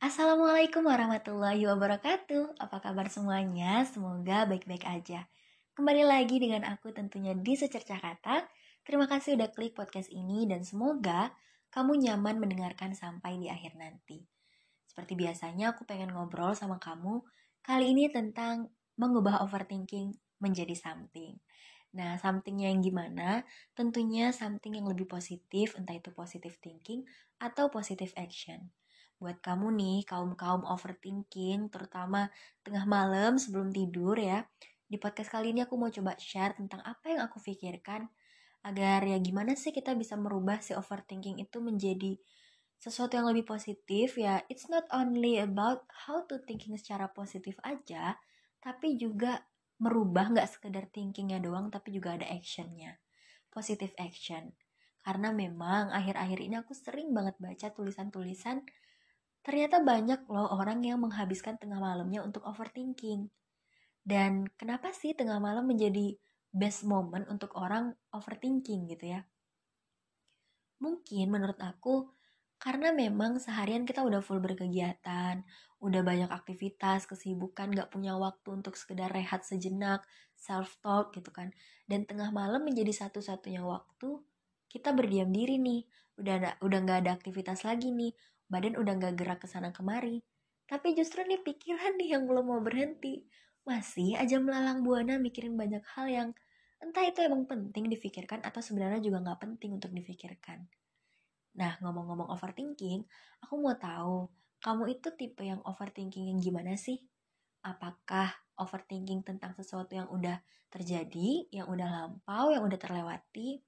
Assalamualaikum warahmatullahi wabarakatuh. Apa kabar semuanya? Semoga baik-baik aja. Kembali lagi dengan aku tentunya di Secercah Kata. Terima kasih udah klik podcast ini dan semoga kamu nyaman mendengarkan sampai di akhir nanti. Seperti biasanya aku pengen ngobrol sama kamu kali ini tentang mengubah overthinking menjadi something. Nah, somethingnya yang gimana? Tentunya something yang lebih positif, entah itu positive thinking atau positive action buat kamu nih kaum-kaum overthinking terutama tengah malam sebelum tidur ya. Di podcast kali ini aku mau coba share tentang apa yang aku pikirkan agar ya gimana sih kita bisa merubah si overthinking itu menjadi sesuatu yang lebih positif ya. It's not only about how to thinking secara positif aja tapi juga merubah nggak sekedar thinkingnya doang tapi juga ada actionnya positive action. Karena memang akhir-akhir ini aku sering banget baca tulisan-tulisan Ternyata banyak loh orang yang menghabiskan tengah malamnya untuk overthinking. Dan kenapa sih tengah malam menjadi best moment untuk orang overthinking gitu ya? Mungkin menurut aku karena memang seharian kita udah full berkegiatan, udah banyak aktivitas, kesibukan, gak punya waktu untuk sekedar rehat sejenak, self-talk gitu kan. Dan tengah malam menjadi satu-satunya waktu kita berdiam diri nih. Udah udah gak ada aktivitas lagi nih, badan udah gak gerak ke sana kemari. Tapi justru nih pikiran nih yang belum mau berhenti. Masih aja melalang buana mikirin banyak hal yang entah itu emang penting difikirkan atau sebenarnya juga gak penting untuk difikirkan. Nah, ngomong-ngomong overthinking, aku mau tahu, kamu itu tipe yang overthinking yang gimana sih? Apakah overthinking tentang sesuatu yang udah terjadi, yang udah lampau, yang udah terlewati?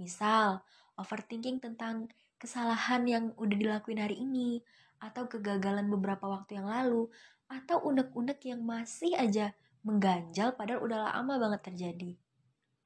Misal, overthinking tentang kesalahan yang udah dilakuin hari ini, atau kegagalan beberapa waktu yang lalu, atau unek-unek yang masih aja mengganjal padahal udah lama banget terjadi.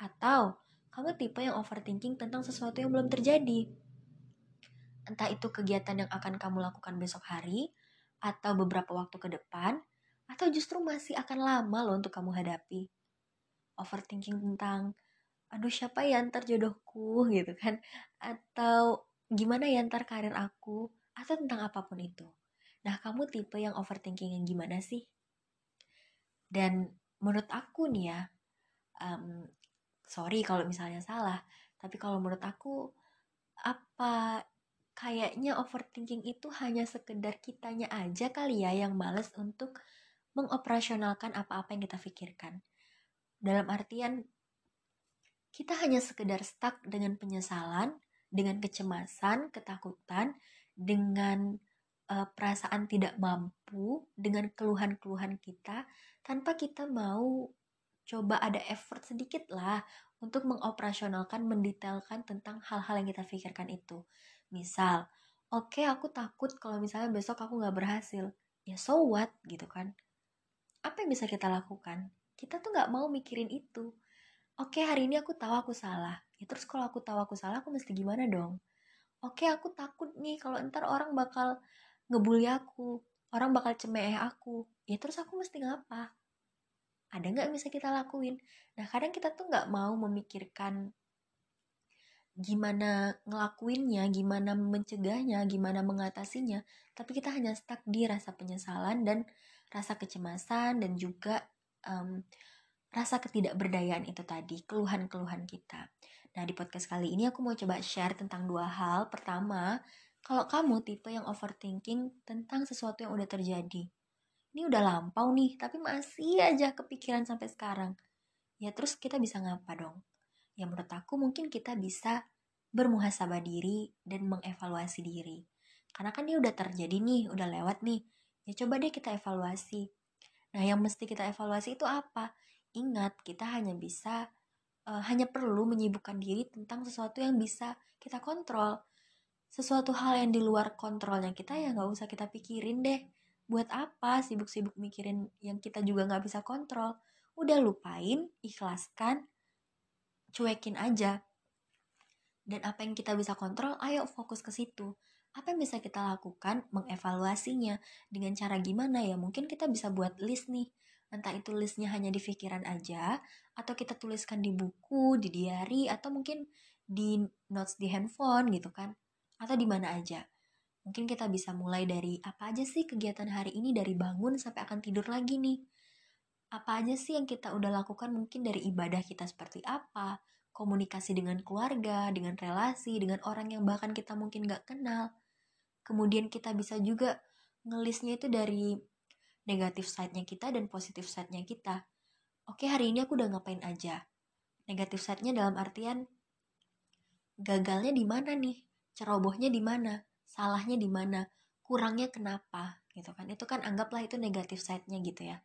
Atau kamu tipe yang overthinking tentang sesuatu yang belum terjadi. Entah itu kegiatan yang akan kamu lakukan besok hari, atau beberapa waktu ke depan, atau justru masih akan lama loh untuk kamu hadapi. Overthinking tentang, aduh siapa ya ntar jodohku gitu kan, atau gimana ya ntar karir aku, atau tentang apa pun itu. Nah, kamu tipe yang overthinking yang gimana sih? Dan menurut aku nih ya, um, sorry kalau misalnya salah, tapi kalau menurut aku, apa kayaknya overthinking itu hanya sekedar kitanya aja kali ya yang males untuk mengoperasionalkan apa-apa yang kita pikirkan. Dalam artian, kita hanya sekedar stuck dengan penyesalan, dengan kecemasan, ketakutan, dengan uh, perasaan tidak mampu, dengan keluhan-keluhan kita, tanpa kita mau coba ada effort sedikit lah untuk mengoperasionalkan, mendetailkan tentang hal-hal yang kita pikirkan itu. Misal, oke okay, aku takut kalau misalnya besok aku nggak berhasil. Ya so what gitu kan. Apa yang bisa kita lakukan? Kita tuh nggak mau mikirin itu. Oke okay, hari ini aku tahu aku salah ya terus kalau aku tahu aku salah aku mesti gimana dong? Oke aku takut nih kalau ntar orang bakal ngebully aku orang bakal cemeh aku. Ya terus aku mesti ngapa? Ada nggak bisa kita lakuin? Nah kadang kita tuh nggak mau memikirkan gimana ngelakuinnya, gimana mencegahnya, gimana mengatasinya, tapi kita hanya stuck di rasa penyesalan dan rasa kecemasan dan juga um, rasa ketidakberdayaan itu tadi, keluhan-keluhan kita. Nah, di podcast kali ini aku mau coba share tentang dua hal. Pertama, kalau kamu tipe yang overthinking tentang sesuatu yang udah terjadi. Ini udah lampau nih, tapi masih aja kepikiran sampai sekarang. Ya terus kita bisa ngapa dong? Ya menurut aku mungkin kita bisa bermuhasabah diri dan mengevaluasi diri. Karena kan ini udah terjadi nih, udah lewat nih. Ya coba deh kita evaluasi. Nah, yang mesti kita evaluasi itu apa? Ingat, kita hanya bisa uh, hanya perlu menyibukkan diri tentang sesuatu yang bisa kita kontrol. Sesuatu hal yang di luar kontrolnya kita ya nggak usah kita pikirin deh. Buat apa sibuk-sibuk mikirin yang kita juga nggak bisa kontrol? Udah lupain, ikhlaskan, cuekin aja. Dan apa yang kita bisa kontrol, ayo fokus ke situ. Apa yang bisa kita lakukan, mengevaluasinya. Dengan cara gimana ya? Mungkin kita bisa buat list nih entah itu listnya hanya di pikiran aja atau kita tuliskan di buku, di diary atau mungkin di notes di handphone gitu kan atau di mana aja. Mungkin kita bisa mulai dari apa aja sih kegiatan hari ini dari bangun sampai akan tidur lagi nih. Apa aja sih yang kita udah lakukan mungkin dari ibadah kita seperti apa, komunikasi dengan keluarga, dengan relasi, dengan orang yang bahkan kita mungkin gak kenal. Kemudian kita bisa juga ngelisnya itu dari negatif side-nya kita dan positif side-nya kita. Oke, hari ini aku udah ngapain aja. Negatif side-nya dalam artian gagalnya di mana nih? Cerobohnya di mana? salahnya di mana, kurangnya kenapa gitu kan. Itu kan anggaplah itu negatif side-nya gitu ya.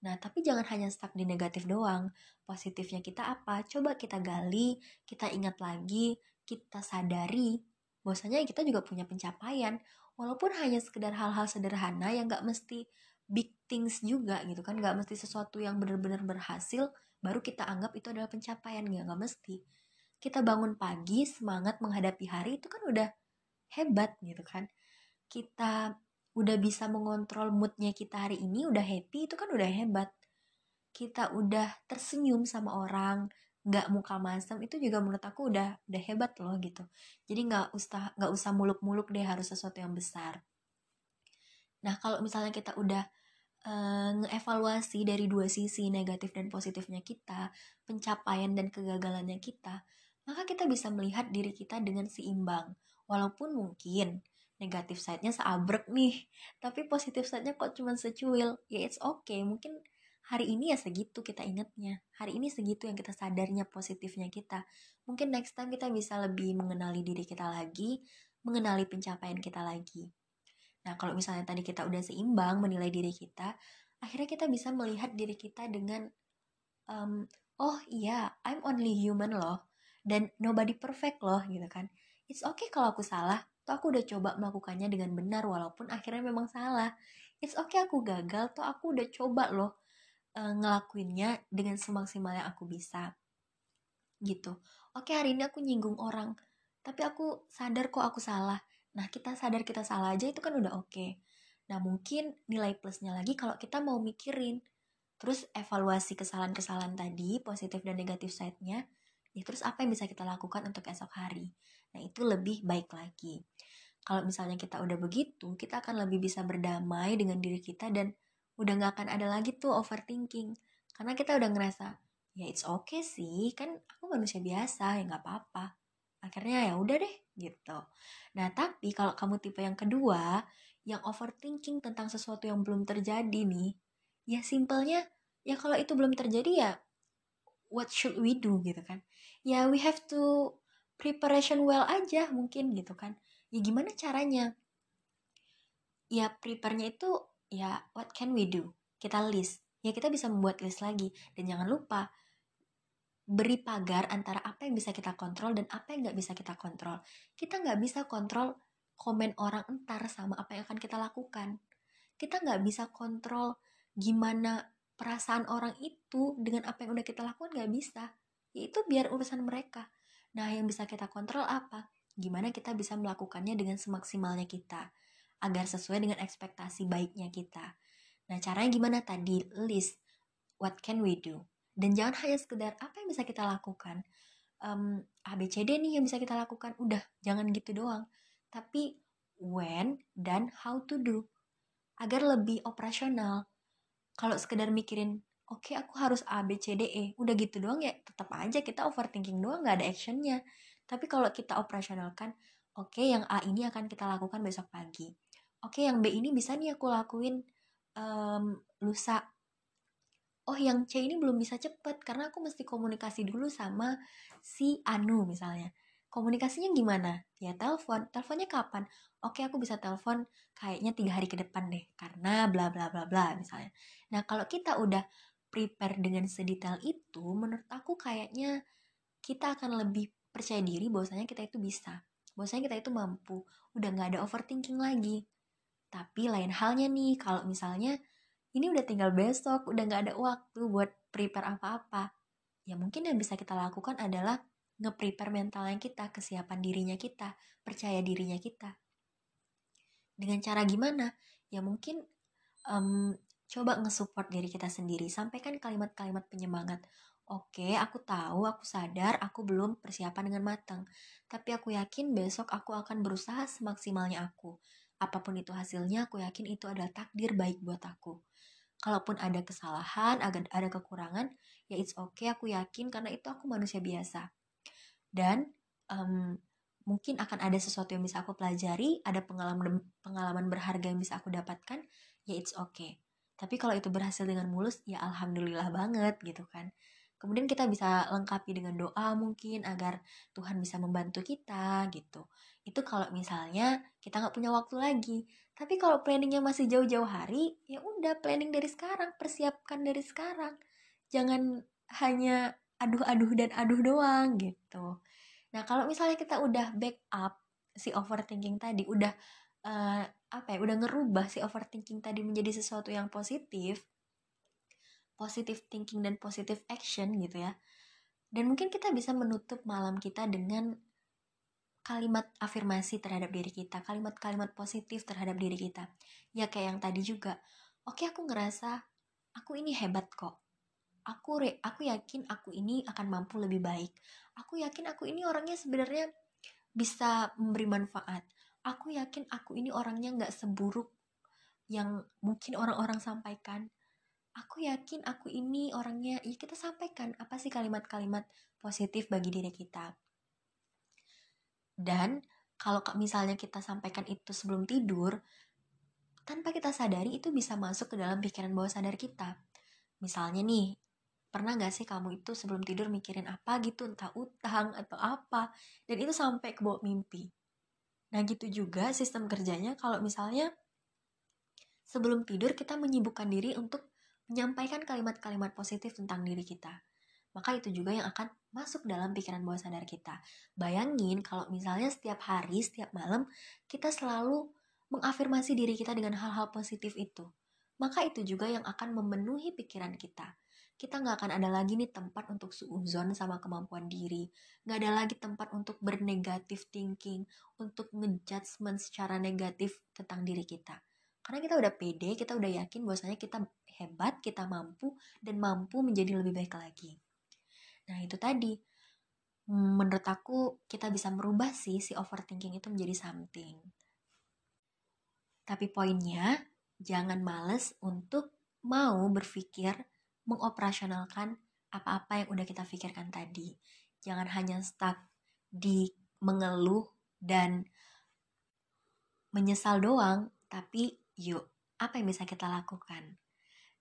Nah, tapi jangan hanya stuck di negatif doang. Positifnya kita apa? Coba kita gali, kita ingat lagi, kita sadari bahwasanya kita juga punya pencapaian walaupun hanya sekedar hal-hal sederhana yang gak mesti big things juga gitu kan. Gak mesti sesuatu yang benar-benar berhasil baru kita anggap itu adalah pencapaian. Ya gak mesti. Kita bangun pagi semangat menghadapi hari itu kan udah hebat gitu kan. Kita udah bisa mengontrol moodnya kita hari ini udah happy itu kan udah hebat. Kita udah tersenyum sama orang nggak muka masam itu juga menurut aku udah udah hebat loh gitu. Jadi nggak usah nggak usah muluk-muluk deh harus sesuatu yang besar. Nah kalau misalnya kita udah uh, ngeevaluasi dari dua sisi negatif dan positifnya kita pencapaian dan kegagalannya kita maka kita bisa melihat diri kita dengan seimbang Walaupun mungkin negatif side-nya seabrek nih, tapi positif side-nya kok cuma secuil. Ya it's okay, mungkin hari ini ya segitu kita ingetnya. Hari ini segitu yang kita sadarnya positifnya kita. Mungkin next time kita bisa lebih mengenali diri kita lagi, mengenali pencapaian kita lagi. Nah, kalau misalnya tadi kita udah seimbang menilai diri kita, akhirnya kita bisa melihat diri kita dengan, um, oh iya, I'm only human loh, dan nobody perfect loh, gitu kan. It's okay kalau aku salah toh aku udah coba melakukannya dengan benar walaupun akhirnya memang salah. It's okay aku gagal toh aku udah coba loh uh, ngelakuinnya dengan semaksimal yang aku bisa gitu. Oke hari ini aku nyinggung orang tapi aku sadar kok aku salah nah kita sadar kita salah aja itu kan udah oke nah mungkin nilai plusnya lagi kalau kita mau mikirin terus evaluasi kesalahan-kesalahan tadi positif dan negatif side-nya ya terus apa yang bisa kita lakukan untuk esok hari Nah, itu lebih baik lagi. Kalau misalnya kita udah begitu, kita akan lebih bisa berdamai dengan diri kita dan udah gak akan ada lagi tuh overthinking. Karena kita udah ngerasa, ya it's okay sih, kan aku manusia biasa, ya gak apa-apa. Akhirnya ya udah deh, gitu. Nah, tapi kalau kamu tipe yang kedua, yang overthinking tentang sesuatu yang belum terjadi nih, ya simpelnya, ya kalau itu belum terjadi ya, what should we do gitu kan? Ya we have to preparation well aja mungkin gitu kan? Ya gimana caranya? Ya prepare-nya itu ya what can we do? Kita list. Ya kita bisa membuat list lagi. Dan jangan lupa beri pagar antara apa yang bisa kita kontrol dan apa yang nggak bisa kita kontrol kita nggak bisa kontrol komen orang entar sama apa yang akan kita lakukan kita nggak bisa kontrol gimana perasaan orang itu dengan apa yang udah kita lakukan nggak bisa ya itu biar urusan mereka Nah, yang bisa kita kontrol apa? Gimana kita bisa melakukannya dengan semaksimalnya kita, agar sesuai dengan ekspektasi baiknya kita. Nah, caranya gimana tadi? List, what can we do? Dan jangan hanya sekedar apa yang bisa kita lakukan. Um, ABCD nih yang bisa kita lakukan, udah jangan gitu doang. Tapi when dan how to do. Agar lebih operasional. Kalau sekedar mikirin oke okay, aku harus A B C D E udah gitu doang ya tetap aja kita overthinking doang nggak ada actionnya tapi kalau kita operasionalkan oke okay, yang A ini akan kita lakukan besok pagi oke okay, yang B ini bisa nih aku lakuin um, lusa oh yang C ini belum bisa cepet karena aku mesti komunikasi dulu sama si Anu misalnya komunikasinya gimana ya telepon teleponnya kapan oke aku bisa telepon kayaknya tiga hari ke depan deh karena bla bla bla bla misalnya nah kalau kita udah prepare dengan sedetail itu, menurut aku kayaknya kita akan lebih percaya diri bahwasanya kita itu bisa. Bahwasanya kita itu mampu. Udah nggak ada overthinking lagi. Tapi lain halnya nih, kalau misalnya ini udah tinggal besok, udah nggak ada waktu buat prepare apa-apa. Ya mungkin yang bisa kita lakukan adalah nge-prepare mentalnya kita, kesiapan dirinya kita, percaya dirinya kita. Dengan cara gimana? Ya mungkin um, coba nge-support diri kita sendiri sampaikan kalimat-kalimat penyemangat Oke, aku tahu, aku sadar, aku belum persiapan dengan matang. Tapi aku yakin besok aku akan berusaha semaksimalnya aku. Apa pun itu hasilnya, aku yakin itu adalah takdir baik buat aku. Kalaupun ada kesalahan, ada, kekurangan, ya it's okay, aku yakin karena itu aku manusia biasa. Dan um, mungkin akan ada sesuatu yang bisa aku pelajari, ada pengalaman pengalaman berharga yang bisa aku dapatkan, ya it's okay. Tapi kalau itu berhasil dengan mulus, ya alhamdulillah banget gitu kan. Kemudian kita bisa lengkapi dengan doa mungkin agar Tuhan bisa membantu kita gitu. Itu kalau misalnya kita nggak punya waktu lagi. Tapi kalau planningnya masih jauh-jauh hari, ya udah planning dari sekarang, persiapkan dari sekarang. Jangan hanya aduh-aduh dan aduh doang gitu. Nah kalau misalnya kita udah backup si overthinking tadi, udah uh, apa ya, udah ngerubah si overthinking tadi menjadi sesuatu yang positif, positive thinking dan positive action gitu ya. Dan mungkin kita bisa menutup malam kita dengan kalimat afirmasi terhadap diri kita, kalimat-kalimat positif terhadap diri kita. Ya kayak yang tadi juga. Oke, aku ngerasa aku ini hebat kok. Aku re, aku yakin aku ini akan mampu lebih baik. Aku yakin aku ini orangnya sebenarnya bisa memberi manfaat. Aku yakin aku ini orangnya nggak seburuk yang mungkin orang-orang sampaikan aku yakin aku ini orangnya ya kita sampaikan apa sih kalimat-kalimat positif bagi diri kita. Dan kalau misalnya kita sampaikan itu sebelum tidur tanpa kita sadari itu bisa masuk ke dalam pikiran bawah sadar kita. Misalnya nih pernah gak sih kamu itu sebelum tidur mikirin apa gitu entah utang atau apa dan itu sampai ke bawah mimpi? Nah gitu juga sistem kerjanya kalau misalnya sebelum tidur kita menyibukkan diri untuk menyampaikan kalimat-kalimat positif tentang diri kita. Maka itu juga yang akan masuk dalam pikiran bawah sadar kita. Bayangin kalau misalnya setiap hari, setiap malam, kita selalu mengafirmasi diri kita dengan hal-hal positif itu. Maka itu juga yang akan memenuhi pikiran kita. Kita nggak akan ada lagi nih tempat untuk suuzon sama kemampuan diri. Nggak ada lagi tempat untuk bernegatif thinking, untuk ngejudgment secara negatif tentang diri kita karena kita udah pede, kita udah yakin bahwasanya kita hebat, kita mampu, dan mampu menjadi lebih baik lagi. Nah itu tadi, menurut aku kita bisa merubah sih si overthinking itu menjadi something. Tapi poinnya, jangan males untuk mau berpikir mengoperasionalkan apa-apa yang udah kita pikirkan tadi. Jangan hanya stuck di mengeluh dan menyesal doang, tapi Yuk, apa yang bisa kita lakukan?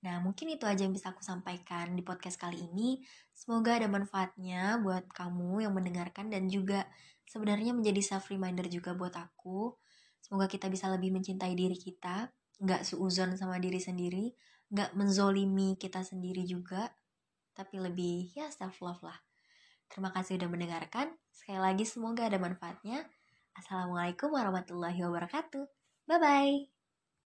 Nah, mungkin itu aja yang bisa aku sampaikan di podcast kali ini. Semoga ada manfaatnya buat kamu yang mendengarkan dan juga sebenarnya menjadi self reminder juga buat aku. Semoga kita bisa lebih mencintai diri kita, nggak suuzon sama diri sendiri, nggak menzolimi kita sendiri juga, tapi lebih ya self love lah. Terima kasih udah mendengarkan. Sekali lagi semoga ada manfaatnya. Assalamualaikum warahmatullahi wabarakatuh. Bye bye.